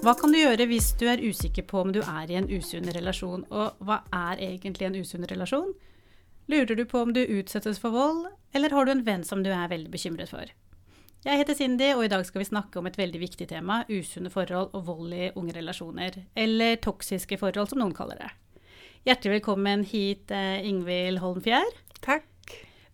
Hva kan du gjøre hvis du er usikker på om du er i en usunn relasjon, og hva er egentlig en usunn relasjon? Lurer du på om du utsettes for vold, eller har du en venn som du er veldig bekymret for? Jeg heter Cindy, og i dag skal vi snakke om et veldig viktig tema, usunne forhold og vold i unge relasjoner, eller toksiske forhold, som noen kaller det. Hjertelig velkommen hit, eh, Ingvild Holmfjær. Takk.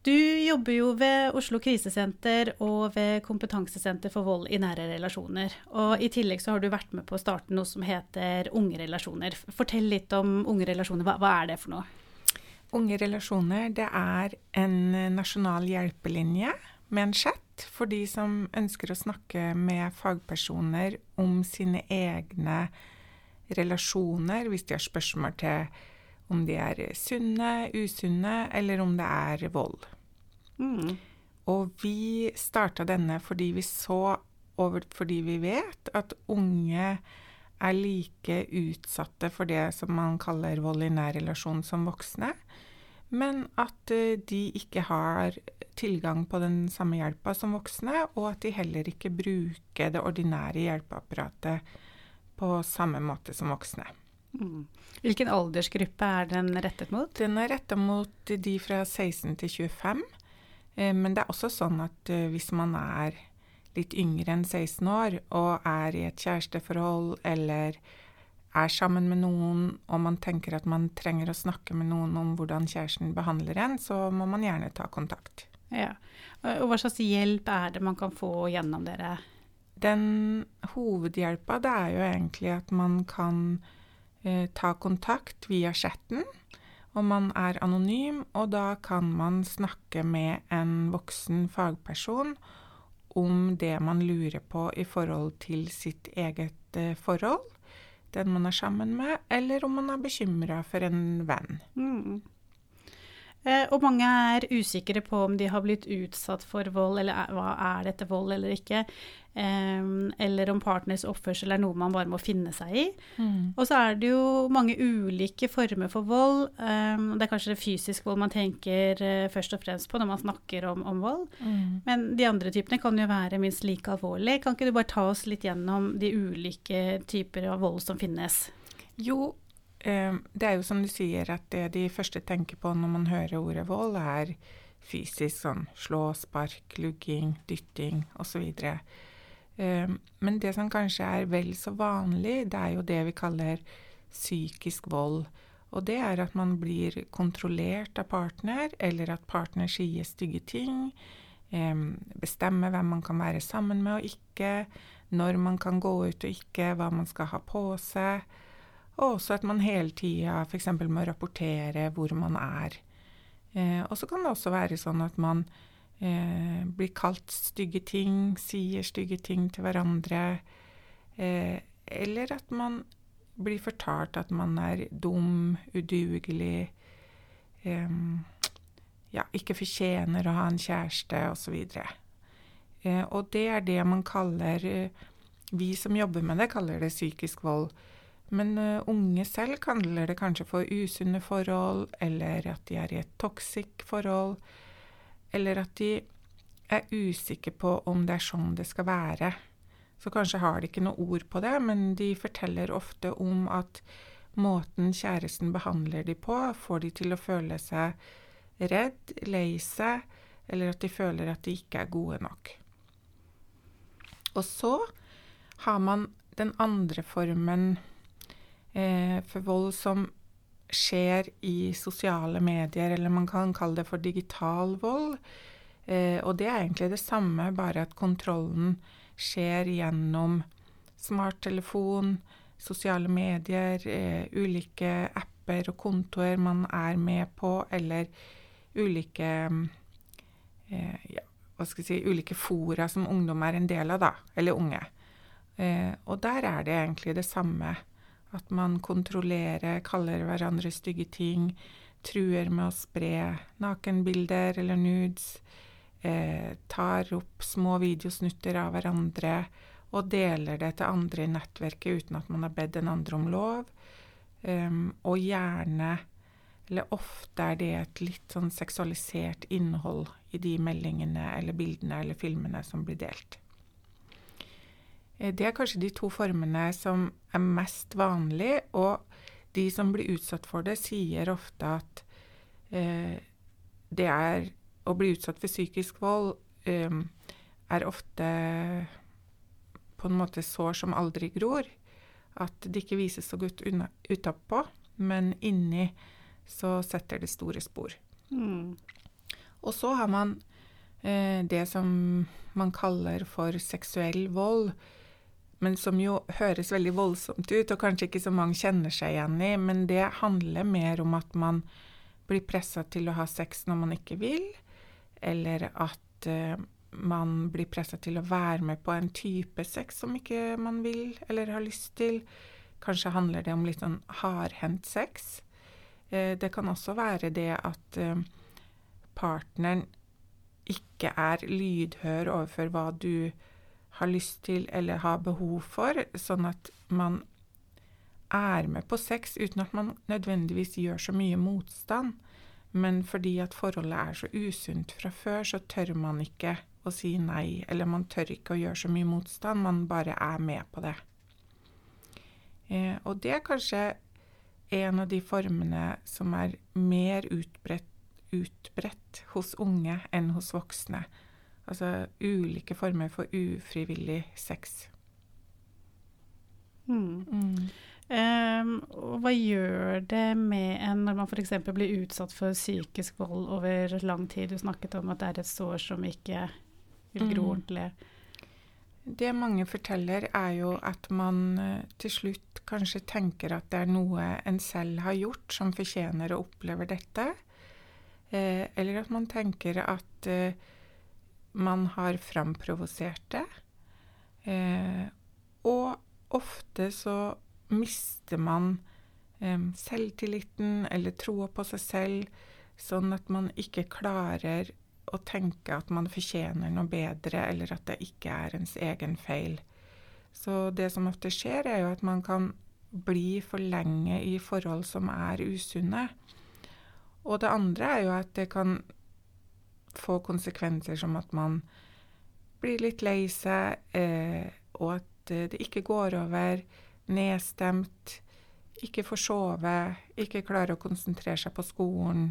Du jobber jo ved Oslo krisesenter og ved Kompetansesenter for vold i nære relasjoner. Og i tillegg så har du vært med på å starte noe som heter Unge relasjoner. Fortell litt om Unge relasjoner. Hva, hva er det for noe? Unge relasjoner det er en nasjonal hjelpelinje med en chat for de som ønsker å snakke med fagpersoner om sine egne relasjoner, hvis de har spørsmål til om de er sunne, usunne, eller om det er vold. Mm. Og vi starta denne fordi vi så over, fordi vi vet at unge er like utsatte for det som man kaller vold i nær relasjon som voksne, men at eh, de ikke har tilgang på den samme hjelpa som voksne, og at de heller ikke bruker det ordinære hjelpeapparatet på samme måte som voksne. Mm. Hvilken aldersgruppe er den rettet mot? Den er retta mot de fra 16 til 25. Eh, men det er også sånn at eh, hvis man er litt yngre enn 16 år og er i et kjæresteforhold eller er sammen med noen og man tenker at man trenger å snakke med noen om hvordan kjæresten behandler en, så må man gjerne ta kontakt. Ja. Og hva slags hjelp er det man kan få gjennom dere? Den hovedhjelpa det er jo egentlig at man kan eh, ta kontakt via chatten og man er anonym, og da kan man snakke med en voksen fagperson om det man lurer på i forhold til sitt eget eh, forhold, den man er sammen med, eller om man er bekymra for en venn. Mm. Eh, og mange er usikre på om de har blitt utsatt for vold, eller er, hva er dette vold eller ikke. Eller om partners oppførsel er noe man bare må finne seg i. Mm. Og så er det jo mange ulike former for vold. Det er kanskje det fysisk vold man tenker eh, først og fremst på når man snakker om, om vold. Mm. Men de andre typene kan jo være minst like alvorlige. Kan ikke du bare ta oss litt gjennom de ulike typer av vold som finnes? Jo, det er jo som du sier, at det de første tenker på når man hører ordet vold, er fysisk sånn slå, spark, lugging, dytting osv. Eh, men det som kanskje er vel så vanlig, det er jo det vi kaller psykisk vold. Og det er at man blir kontrollert av partner, eller at partner sier stygge ting. Eh, bestemmer hvem man kan være sammen med og ikke, når man kan gå ut og ikke, hva man skal ha på seg. Og også at man hele tida f.eks. må rapportere hvor man er. Eh, og så kan det også være sånn at man eh, blir kalt stygge ting, sier stygge ting til hverandre. Eh, eller at man blir fortalt at man er dum, udugelig, eh, ja, ikke fortjener å ha en kjæreste, osv. Eh, og det er det man kaller eh, Vi som jobber med det, kaller det psykisk vold. Men uh, unge selv kaller det kanskje for usunne forhold, eller at de er i et toxic forhold, eller at de er usikre på om det er sånn det skal være. Så kanskje har de ikke noe ord på det, men de forteller ofte om at måten kjæresten behandler de på, får de til å føle seg redd, lei seg, eller at de føler at de ikke er gode nok. Og så har man den andre formen eh, for vold som skjer i sosiale medier, eller man kan kalle det for digital vold. Eh, og det er egentlig det samme, bare at kontrollen skjer gjennom smarttelefon, sosiale medier, eh, ulike apper og kontoer man er med på, eller ulike eh, ja, hva skal jeg si, ulike fora som ungdom er en del av, da, eller unge. Eh, og der er det egentlig det samme. At man kontrollerer, kaller hverandre stygge ting, truer med å spre nakenbilder eller nudes, eh, tar opp små videosnutter av hverandre og deler det til andre i nettverket uten at man har bedt den andre om lov. Um, og gjerne, eller ofte er det et litt sånn seksualisert innhold i de meldingene eller bildene eller filmene som blir delt. Eh, det er kanskje de to formene som er mest vanlig, og de som blir utsatt for det, sier ofte at eh, det er Å bli utsatt for psykisk vold eh, er ofte på en måte sår som aldri gror. At det ikke vises så godt utapå, men inni så setter det store spor. Mm. Og så har man eh, det som man kaller for seksuell vold men som jo høres veldig voldsomt ut, og kanskje ikke så mange kjenner seg igjen i. Men det handler mer om at man blir pressa til å ha sex når man ikke vil, eller at uh, man blir pressa til å være med på en type sex som ikke man vil eller har lyst til. Kanskje handler det om litt sånn hardhendt sex. Uh, det kan også være det at uh, partneren ikke er lydhør overfor hva du har lyst til eller har behov for, sånn at man er med på sex uten at man nødvendigvis gjør så mye motstand. Men fordi at forholdet er så usunt fra før, så tør man ikke å si nei, eller man tør ikke å gjøre så mye motstand, man bare er med på det. Eh, og det er kanskje en av de formene som er mer utbredt, utbredt hos unge enn hos voksne. Altså ulike former for ufrivillig sex. Mm. Mm. Um, og hva gjør det med en når man f.eks. blir utsatt for psykisk vold over lang tid? Du snakket om at det er et sår som ikke vil gro mm. ordentlig. Det mange forteller, er jo at man uh, til slutt kanskje tenker at det er noe en selv har gjort som fortjener å oppleve dette. Eh, eller at man tenker at uh, man har framprovosert det. Eh, og ofte så mister man eh, selvtilliten eller troa på seg selv, sånn at man ikke klarer å tenke at man fortjener noe bedre, eller at det ikke er ens egen feil. Så det som ofte skjer, er jo at man kan bli for lenge i forhold som er usunne. Og det andre er jo at det kan få konsekvenser som at man blir litt lei seg, eh, og at eh, det ikke går over, nedstemt, ikke får sove, ikke klarer å konsentrere seg på skolen.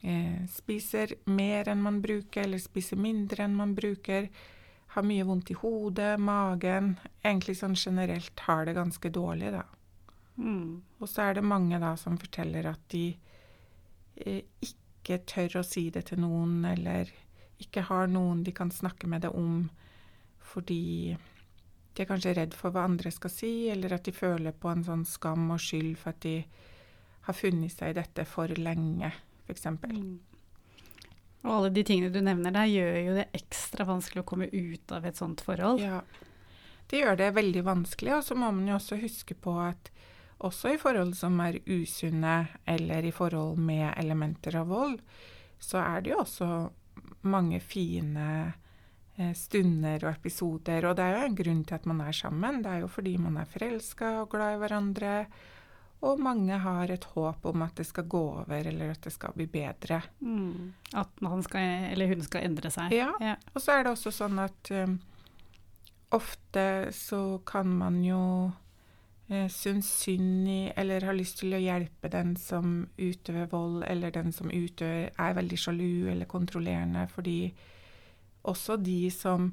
Eh, spiser mer enn man bruker, eller spiser mindre enn man bruker. Har mye vondt i hodet, magen. Egentlig sånn generelt har det ganske dårlig, da. Mm. Og så er det mange da som forteller at de eh, ikke ikke tør å si det til noen, eller ikke har noen de kan snakke med det om fordi de er kanskje redd for hva andre skal si, eller at de føler på en sånn skam og skyld for at de har funnet seg i dette for lenge, f.eks. Mm. Og alle de tingene du nevner der, gjør jo det ekstra vanskelig å komme ut av et sånt forhold. Ja, det gjør det veldig vanskelig. Og så må man jo også huske på at også i forhold som er usunne, eller i forhold med elementer av vold, så er det jo også mange fine eh, stunder og episoder. Og det er jo en grunn til at man er sammen. Det er jo fordi man er forelska og glad i hverandre. Og mange har et håp om at det skal gå over, eller at det skal bli bedre. Mm. At han skal, eller hun skal endre seg. Ja. ja. Og så er det også sånn at um, ofte så kan man jo syns synd i eller har lyst til å hjelpe den som utøver vold, eller den som utøver, er veldig sjalu eller kontrollerende, fordi også de som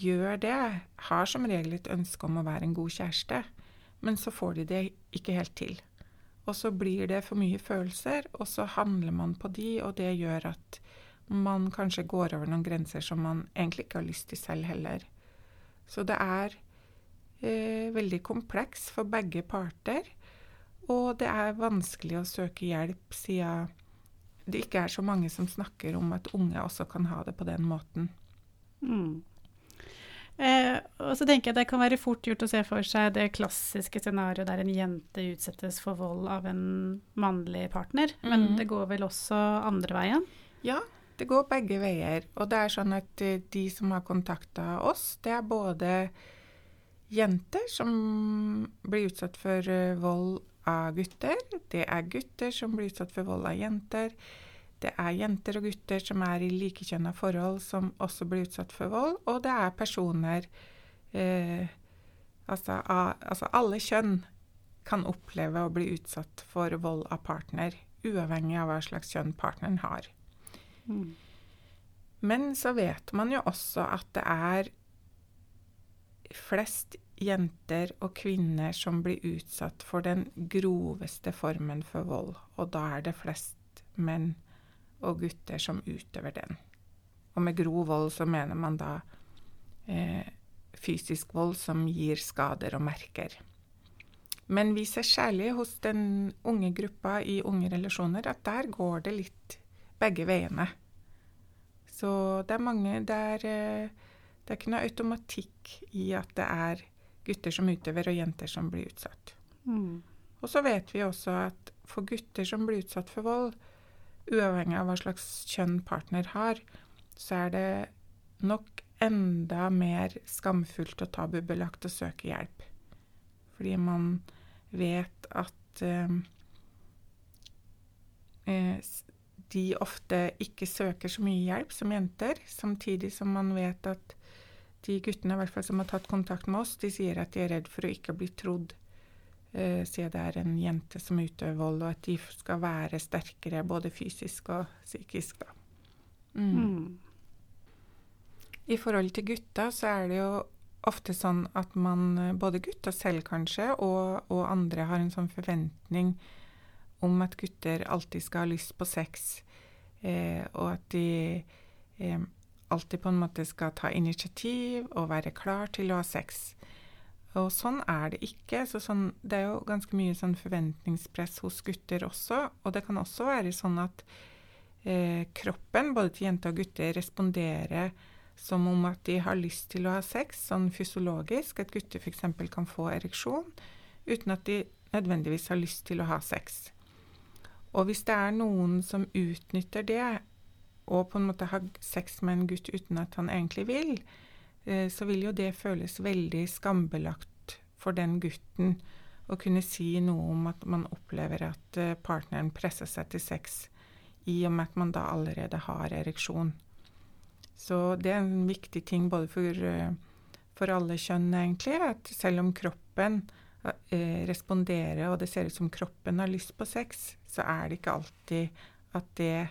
gjør det, har som regel et ønske om å være en god kjæreste, men så får de det ikke helt til. Og så blir det for mye følelser, og så handler man på de, og det gjør at man kanskje går over noen grenser som man egentlig ikke har lyst til selv heller. Så det er veldig kompleks for begge parter. Og det er vanskelig å søke hjelp siden det ikke er så mange som snakker om at unge også kan ha det på den måten. Mm. Eh, og så tenker jeg Det kan være fort gjort å se for seg det klassiske scenarioet der en jente utsettes for vold av en mannlig partner. Men mm. det går vel også andre veien? Ja, det går begge veier. Og det er sånn at eh, de som har kontakta oss, det er både jenter som blir utsatt for uh, vold av gutter. Det er gutter som blir utsatt for vold av jenter. Det er jenter og gutter som er i likekjønna forhold, som også blir utsatt for vold. Og det er personer eh, Altså, a, altså alle kjønn kan oppleve å bli utsatt for vold av partner, uavhengig av hva slags kjønn partneren har. Mm. Men så vet man jo også at det er flest jenter og kvinner som blir utsatt for den groveste formen for vold. Og da er det flest menn og gutter som utøver den. Og med grov vold så mener man da eh, fysisk vold som gir skader og merker. Men vi ser særlig hos den unge gruppa i unge relasjoner at der går det litt begge veiene. Så det er mange Det er, eh, det er ikke noe automatikk i at det er gutter som utøver, og jenter som blir utsatt. Mm. Og så vet vi også at for gutter som blir utsatt for vold, uavhengig av hva slags kjønn partner har, så er det nok enda mer skamfullt og tabubelagt å søke hjelp. Fordi man vet at eh, eh, de ofte ikke søker så mye hjelp som jenter, samtidig som man vet at de guttene i hvert fall som har tatt kontakt med oss, de sier at de er redd for å ikke bli trodd, eh, siden det er en jente som utøver vold, og at de skal være sterkere både fysisk og psykisk. Mm. Mm. I forhold til gutta så er det jo ofte sånn at man, både gutta selv kanskje, og, og andre har en sånn forventning om at gutter alltid skal ha lyst på sex, eh, og at de eh, alltid på en måte skal ta initiativ og være klar til å ha sex. Og sånn er det ikke. Så sånn, det er jo ganske mye sånn forventningspress hos gutter også. Og det kan også være sånn at eh, kroppen, både til jenter og gutter, responderer som om at de har lyst til å ha sex, sånn fysiologisk. At gutter f.eks. kan få ereksjon uten at de nødvendigvis har lyst til å ha sex. Og hvis det er noen som utnytter det, og på en måte har sex med en gutt uten at han egentlig vil, eh, så vil jo det føles veldig skambelagt for den gutten å kunne si noe om at man opplever at eh, partneren presser seg til sex, i og med at man da allerede har ereksjon. Så det er en viktig ting både for, eh, for alle kjønn, egentlig, at selv om kroppen eh, responderer, og det ser ut som kroppen har lyst på sex, så er det ikke alltid at det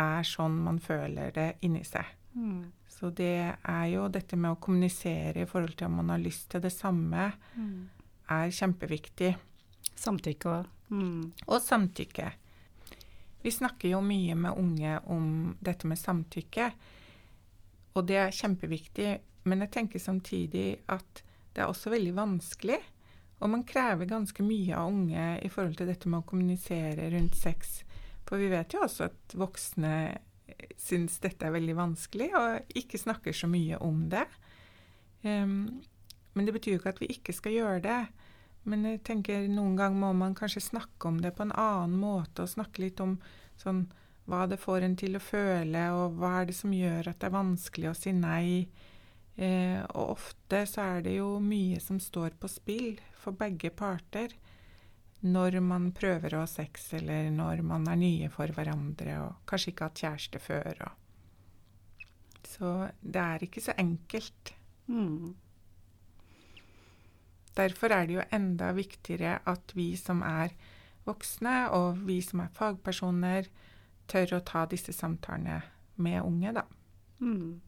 er sånn man føler det inni seg. Mm. Så det er jo dette med å kommunisere i forhold til om man har lyst til det samme, Mm. er kjempeviktig. Samtykke òg. mm. Og samtykke. Vi snakker jo mye med unge om dette med samtykke, og det er kjempeviktig. Men jeg tenker samtidig at det er også veldig vanskelig. Og man krever ganske mye av unge i forhold til dette med å kommunisere rundt sex. For vi vet jo også at voksne syns dette er veldig vanskelig, og ikke snakker så mye om det. Um, men det betyr jo ikke at vi ikke skal gjøre det. Men jeg tenker noen ganger må man kanskje snakke om det på en annen måte, og snakke litt om sånn hva det får en til å føle, og hva er det som gjør at det er vanskelig å si nei. Eh, og ofte så er det jo mye som står på spill for begge parter når man prøver å ha sex, eller når man er nye for hverandre og kanskje ikke har hatt kjæreste før. Og. Så det er ikke så enkelt. Mm. Derfor er det jo enda viktigere at vi som er voksne, og vi som er fagpersoner, tør å ta disse samtalene med unge, da. Mm.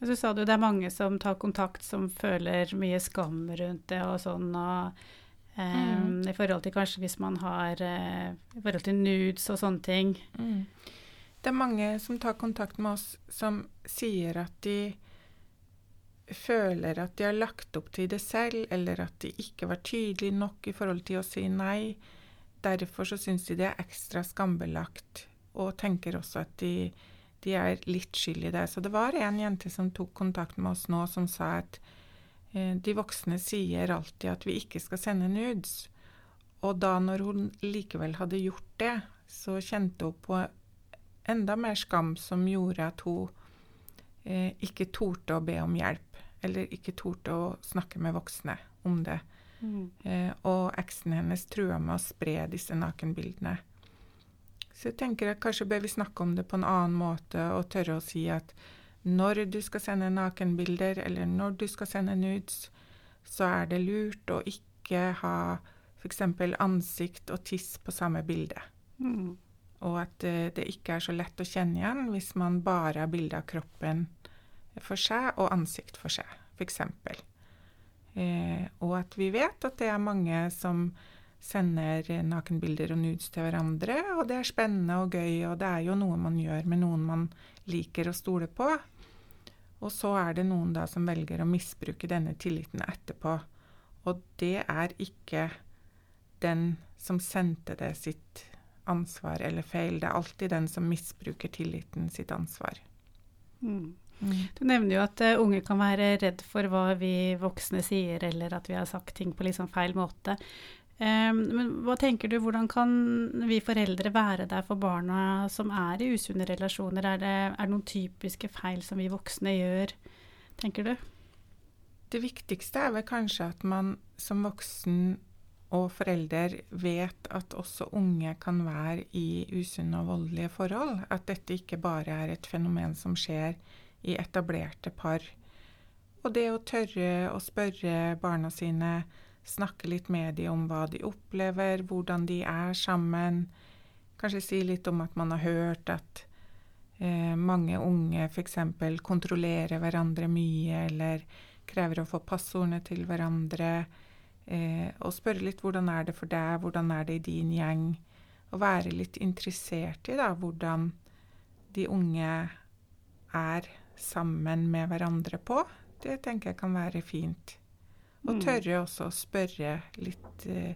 Så sa du det er mange som tar kontakt som føler mye skam rundt det og sånn. og um, Mm. I forhold til kanskje hvis man har uh, I forhold til nudes og sånne ting. Mm. Det er mange som tar kontakt med oss som sier at de føler at de har lagt opp til det selv, eller at de ikke var tydelige nok i forhold til å si nei. Derfor så syns de det er ekstra skambelagt, og tenker også at de, de er litt skyld i det. Så det var en jente som tok kontakt med oss nå, som sa at eh, de voksne sier alltid at vi ikke skal sende nudes. Og da når hun likevel hadde gjort det, så kjente hun på enda mer skam som gjorde at hun eh, ikke torde å be om hjelp, eller ikke torde å snakke med voksne om det. Mm. Eh, og eksen hennes trua med å spre disse nakenbildene. Så jeg tenker at kanskje bør vi snakke om det på en annen måte og tørre å si at når du skal sende nakenbilder, eller når du skal sende nudes, så er det lurt å ikke ha f.eks. ansikt og tiss på samme bilde. Mm. Og at eh, det ikke er så lett å kjenne igjen hvis man bare har bilde av kroppen for seg og ansikt for seg, f.eks. Eh, og at vi vet at det er mange som sender nakenbilder og nudes til hverandre, og det er spennende og gøy, og det er jo noe man gjør med noen man liker å stole på. Og så er det noen da som velger å misbruke denne tilliten etterpå. Og det er ikke den som sendte det sitt ansvar eller feil. Det er alltid den som misbruker tilliten sitt ansvar. Mm. Du nevner jo at uh, unge kan være redd for hva vi voksne sier, eller at vi har sagt ting på liksom feil måte. Um, men hva tenker du, hvordan kan vi foreldre være der for barna som er i usunne relasjoner? Er det, er det noen typiske feil som vi voksne gjør, tenker du? Det viktigste er vel kanskje at man som voksen og forelder vet at også unge kan være i usunne og voldelige forhold. At dette ikke bare er et fenomen som skjer i etablerte par. Og det å tørre å spørre barna sine, snakke litt med dem om hva de opplever, hvordan de er sammen. Kanskje si litt om at man har hørt at eh, mange unge f.eks. kontrollerer hverandre mye, eller krever å få passordene til hverandre Eh, og spørre litt hvordan er det for deg, hvordan er det i din gjeng? Og være litt interessert i da, hvordan de unge er sammen med hverandre på. Det tenker jeg kan være fint. Og mm. tørre også å spørre litt eh,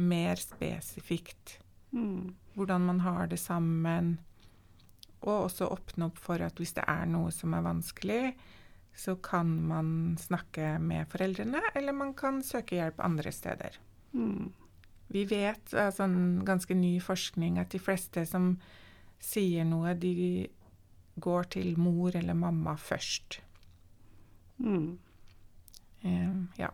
mer spesifikt. Mm. Hvordan man har det sammen. Og også åpne opp for at hvis det er noe som er vanskelig, så kan man snakke med foreldrene, eller man kan søke hjelp andre steder. Mm. Vi vet av altså, ganske ny forskning at de fleste som sier noe, de går til mor eller mamma først. Mm. Eh, ja.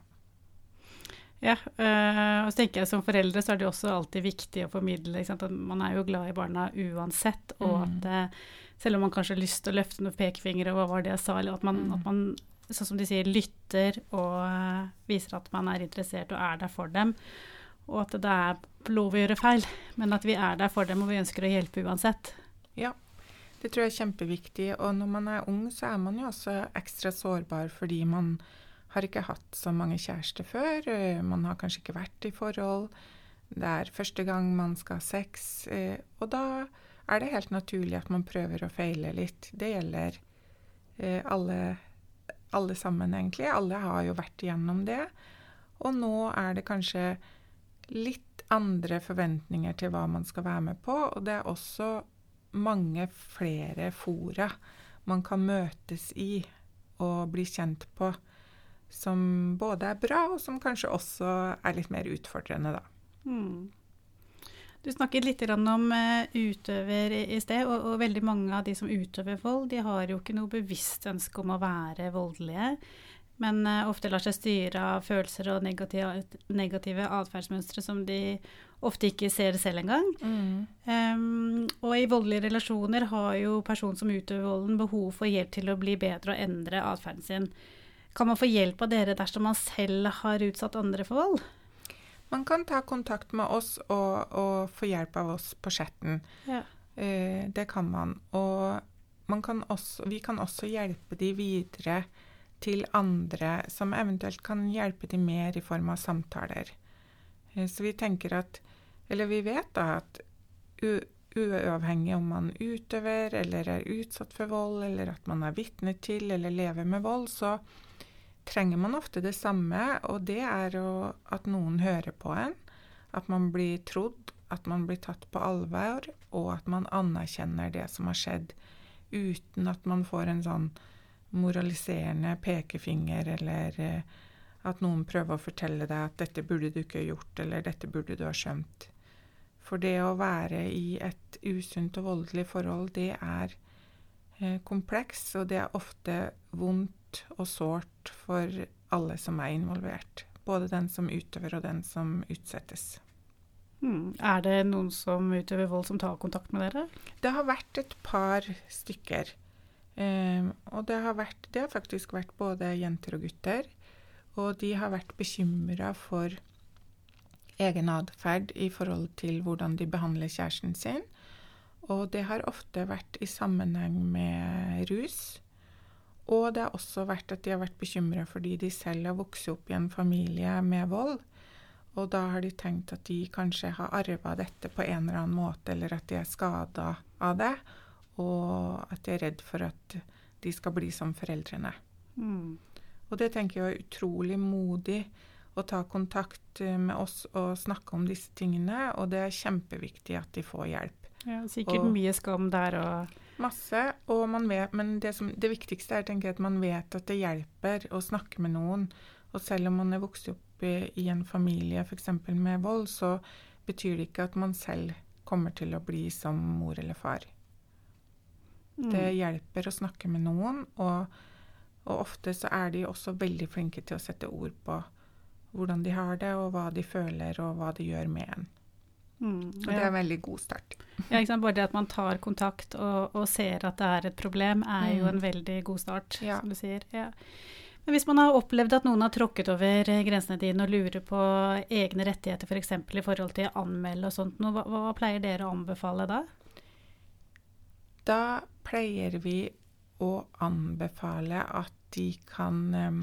Ja, øh, og så tenker jeg Som foreldre så er det også alltid viktig å formidle at man er jo glad i barna uansett, og mm. at mm. selv om man kanskje har lyst til å løfte noen pekefingre, og hva var det jeg sa, eller at man, mm. at man sånn som de sier, lytter og uh, viser at man er interessert og er der for dem. Og at det er lov å gjøre feil, men at vi er der for dem og vi ønsker å hjelpe uansett. Ja, det tror jeg er kjempeviktig. Og når man er ung, så er man jo også ekstra sårbar fordi man har ikke hatt så mange kjærester før. Eh, man har kanskje ikke vært i forhold. Det er første gang man skal ha sex. Eh, og da er det helt naturlig at man prøver å feile litt. Det gjelder eh, alle, alle, sammen, egentlig. Alle har jo vært igjennom det. Og nå er det kanskje litt andre forventninger til hva man skal være med på. Og det er også mange flere fora man kan møtes i og bli kjent på, som både er bra, og som kanskje også er litt mer utfordrende, da. Mm. Du snakket litt om uh, utøver i sted, og, og, veldig mange av de som utøver vold, de har jo ikke noe bevisst ønske om å være voldelige, men uh, ofte lar seg styre av følelser og negative, negative atferdsmønstre som de ofte ikke ser selv engang. Mm. Um, og i voldelige relasjoner har jo personen som utøver volden, behov for hjelp til å bli bedre og endre atferden sin. Kan man få hjelp av dere dersom man selv har utsatt andre for vold? Man kan ta kontakt med oss og, og få hjelp av oss på chatten. Ja. Eh, det kan man. Og man kan også, vi kan også hjelpe de videre til andre som eventuelt kan hjelpe de mer i form av samtaler. Eh, så vi tenker at Eller vi vet da at uavhengig om man utøver eller er utsatt for vold, eller at man er vitne til eller lever med vold, så trenger man ofte det samme, og det er jo at noen hører på en. At man blir trodd, at man blir tatt på alvor, og at man anerkjenner det som har skjedd, uten at man får en sånn moraliserende pekefinger, eller eh, at noen prøver å fortelle deg at 'dette burde du ikke ha gjort', eller 'dette burde du ha skjønt'. For det å være i et usunt og voldelig forhold, det er eh, kompleks, og det er ofte vondt og sårt for alle som er involvert. Både den som utøver og den som utsettes. Hmm. Er det noen som utøver vold som tar kontakt med dere? Det har vært et par stykker. Um, og det har, vært, det har, faktisk vært både jenter og gutter. Og de har vært bekymra for egen atferd i forhold til hvordan de behandler kjæresten sin. Og det har ofte vært i sammenheng med rus. Og det har også vært at de har vært bekymra fordi de selv har vokst opp i en familie med vold. Og da har de tenkt at de kanskje har arva dette på en eller annen måte, eller at de er skada av det. Og at de er redd for at de skal bli som foreldrene. Mm. Og det tenker jeg er utrolig modig å ta kontakt eh, med oss og snakke om disse tingene. Og det er kjempeviktig at de får hjelp. Ja, sikkert Og- mye skam der og Masse. Og man vet, men det, som, det viktigste er tenker jeg, at man vet at det hjelper å snakke med noen. Og selv om man er vokst opp i, i en familie f.eks. med vold, så betyr det ikke at man selv kommer til å bli som mor eller far. mm. Det hjelper å snakke med noen, og, og ofte så er de også veldig flinke til å sette ord på hvordan de har det, og hva de føler, og hva det gjør med en. Mm, Og det er en veldig god start. Ja, ikke sant? Bare det at man tar kontakt og, og ser at det er et problem, er jo Mm. en veldig god start, Ja. som du sier. Ja. Men hvis man har opplevd at noen har tråkket over grensene dine og lurer på egne rettigheter f.eks. For i forhold til å anmelde og sånt, hva, hva pleier dere å anbefale da? Da pleier vi å anbefale at de kan em,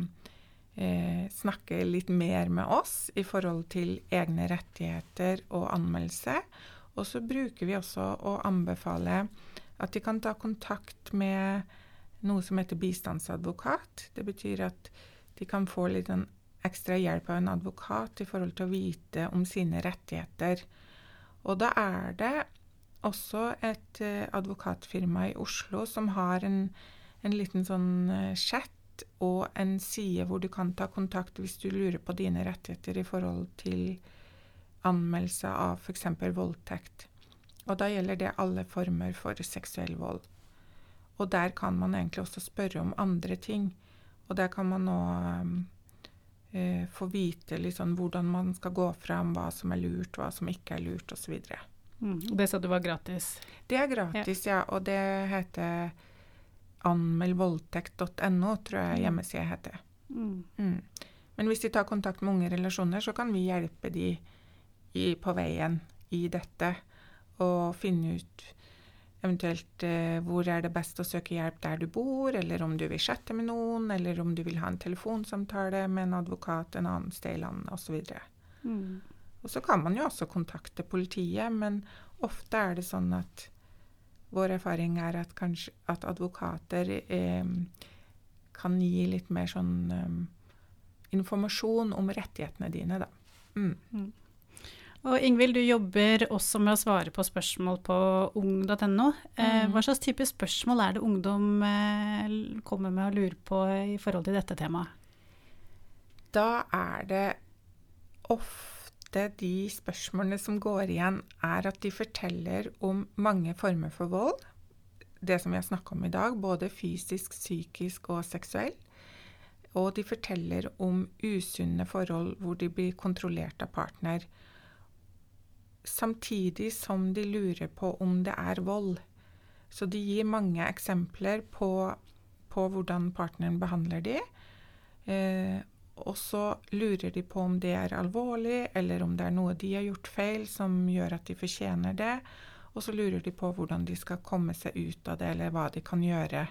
eh, snakke litt mer med oss i forhold til egne rettigheter og anmeldelse. Og så bruker vi også å anbefale at de kan ta kontakt med noe som heter bistandsadvokat. Det betyr at de kan få litt sånn ekstra hjelp av en advokat i forhold til å vite om sine rettigheter. Og da er det også et eh, advokatfirma i Oslo som har en, en liten sånn eh, chat og en side hvor du kan ta kontakt hvis du lurer på dine rettigheter i forhold til anmeldelse av f.eks. voldtekt. Og da gjelder det alle former for seksuell vold. Og der kan man egentlig også spørre om andre ting. Og der kan man nå eh, få vite sånn hvordan man skal gå fram, hva som er lurt, hva som ikke er lurt, osv. Mm. og Det sa du var gratis. Det er gratis, ja. Og det heter anmeldvoldtekt.no, tror jeg Mm. hjemmesida heter. Mm. Mm. Men hvis de tar kontakt med unge relasjoner, så kan vi hjelpe de i, på veien i dette. Og finne ut eventuelt eh, hvor er det best å søke hjelp der du bor, eller om du vil chatte med noen, eller om du vil ha en telefonsamtale med en advokat en annen sted i landet, osv. Mm. Og så kan man jo også kontakte politiet, men ofte er det sånn at vår erfaring er at kanskje at advokater eh, kan gi litt mer sånn eh, informasjon om rettighetene dine, da. Mm. Og Ingvild, du jobber også med å svare på spørsmål på ung.no. Eh, Mm. hva slags type spørsmål er det ungdom eh, kommer med og lurer på i forhold til dette temaet? Da er det ofte de spørsmålene som går igjen, er at de forteller om mange former for vold. Det som vi har snakka om i dag, både fysisk, psykisk og seksuell. Og de forteller om usunne forhold hvor de blir kontrollert av partner. Samtidig som de lurer på om det er vold. Så de gir mange eksempler på, på hvordan partneren behandler de. Eh, og så lurer de på om det er alvorlig, eller om det er noe de har gjort feil som gjør at de fortjener det. Og så lurer de på hvordan de skal komme seg ut av det, eller hva de kan gjøre.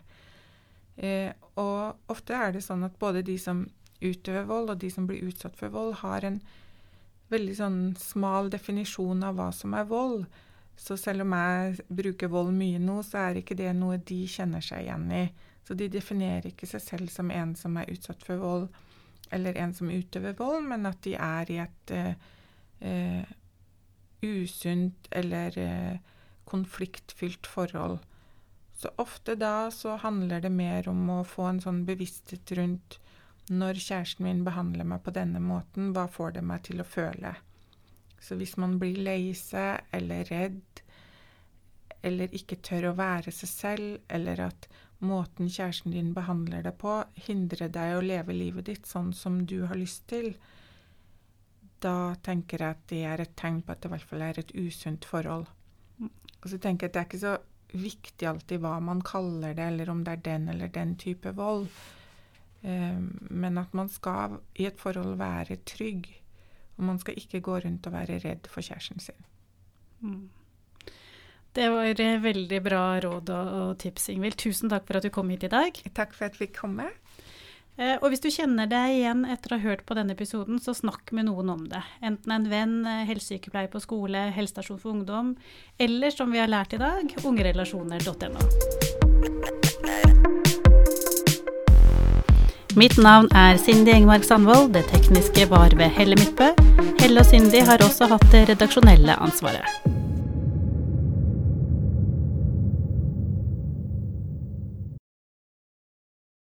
Eh, og ofte er det sånn at både de som utøver vold, og de som blir utsatt for vold, har en veldig sånn smal definisjon av hva som er vold. Så selv om jeg bruker vold mye nå, så er ikke det noe de kjenner seg igjen i. Så de definerer ikke seg selv som en som er utsatt for vold, eller en som utøver vold, men at de er i et eh, eh, usunt eller eh, konfliktfylt forhold. Så ofte da så handler det mer om å få en sånn bevissthet rundt når kjæresten min behandler meg på denne måten, hva får det meg til å føle? Så hvis man blir lei seg eller redd, eller ikke tør å være seg selv, eller at måten kjæresten din behandler deg på, hindrer deg å leve livet ditt sånn som du har lyst til, da tenker jeg at det er et tegn på at det i hvert fall er et usunt forhold. Og så tenker jeg at det er ikke så viktig alltid hva man kaller det, eller om det er den eller den type vold. Eh, men at man skal i et forhold være trygg. Og man skal ikke gå rundt og være redd for kjæresten sin. Mm. Det var veldig bra råd og tips, Ingvild. Tusen takk for at du kom hit i dag. Takk for at vi kom med. Eh, og hvis du kjenner deg igjen etter å ha hørt på denne episoden, så snakk med noen om det. Enten en venn, eh, helsesykepleier på skole, helsestasjon for ungdom, eller som vi har lært i dag, ungerelasjoner.no. Mitt navn er Cindy Engmark Sandvold. Det tekniske var ved Helle Midtbø. Helle og Cindy har også hatt det redaksjonelle ansvaret.